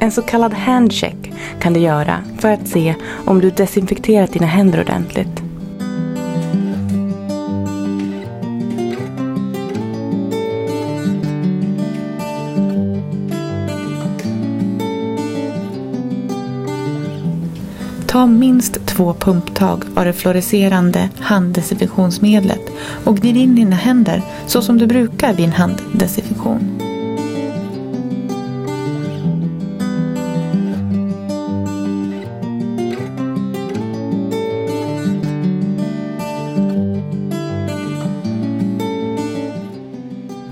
En så kallad handcheck kan du göra för att se om du desinfekterat dina händer ordentligt. Ta minst två pumptag av det fluorescerande handdesinfektionsmedlet och gnid in dina händer så som du brukar vid en handdesinfektion.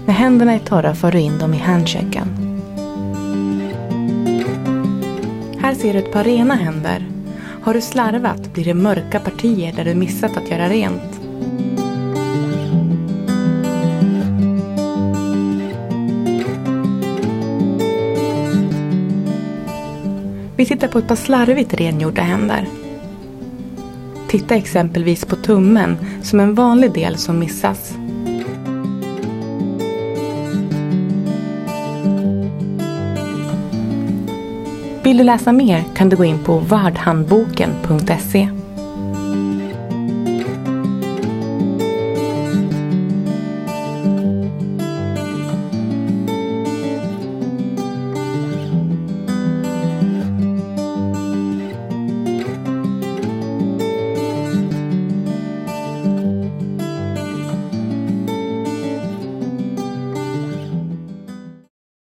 När händerna är torra för du in dem i handchecken. Här ser du ett par rena händer. Har du slarvat blir det mörka partier där du missat att göra rent. Vi tittar på ett par slarvigt rengjorda händer. Titta exempelvis på tummen som en vanlig del som missas. Vill du läsa mer kan du gå in på vardhandboken.se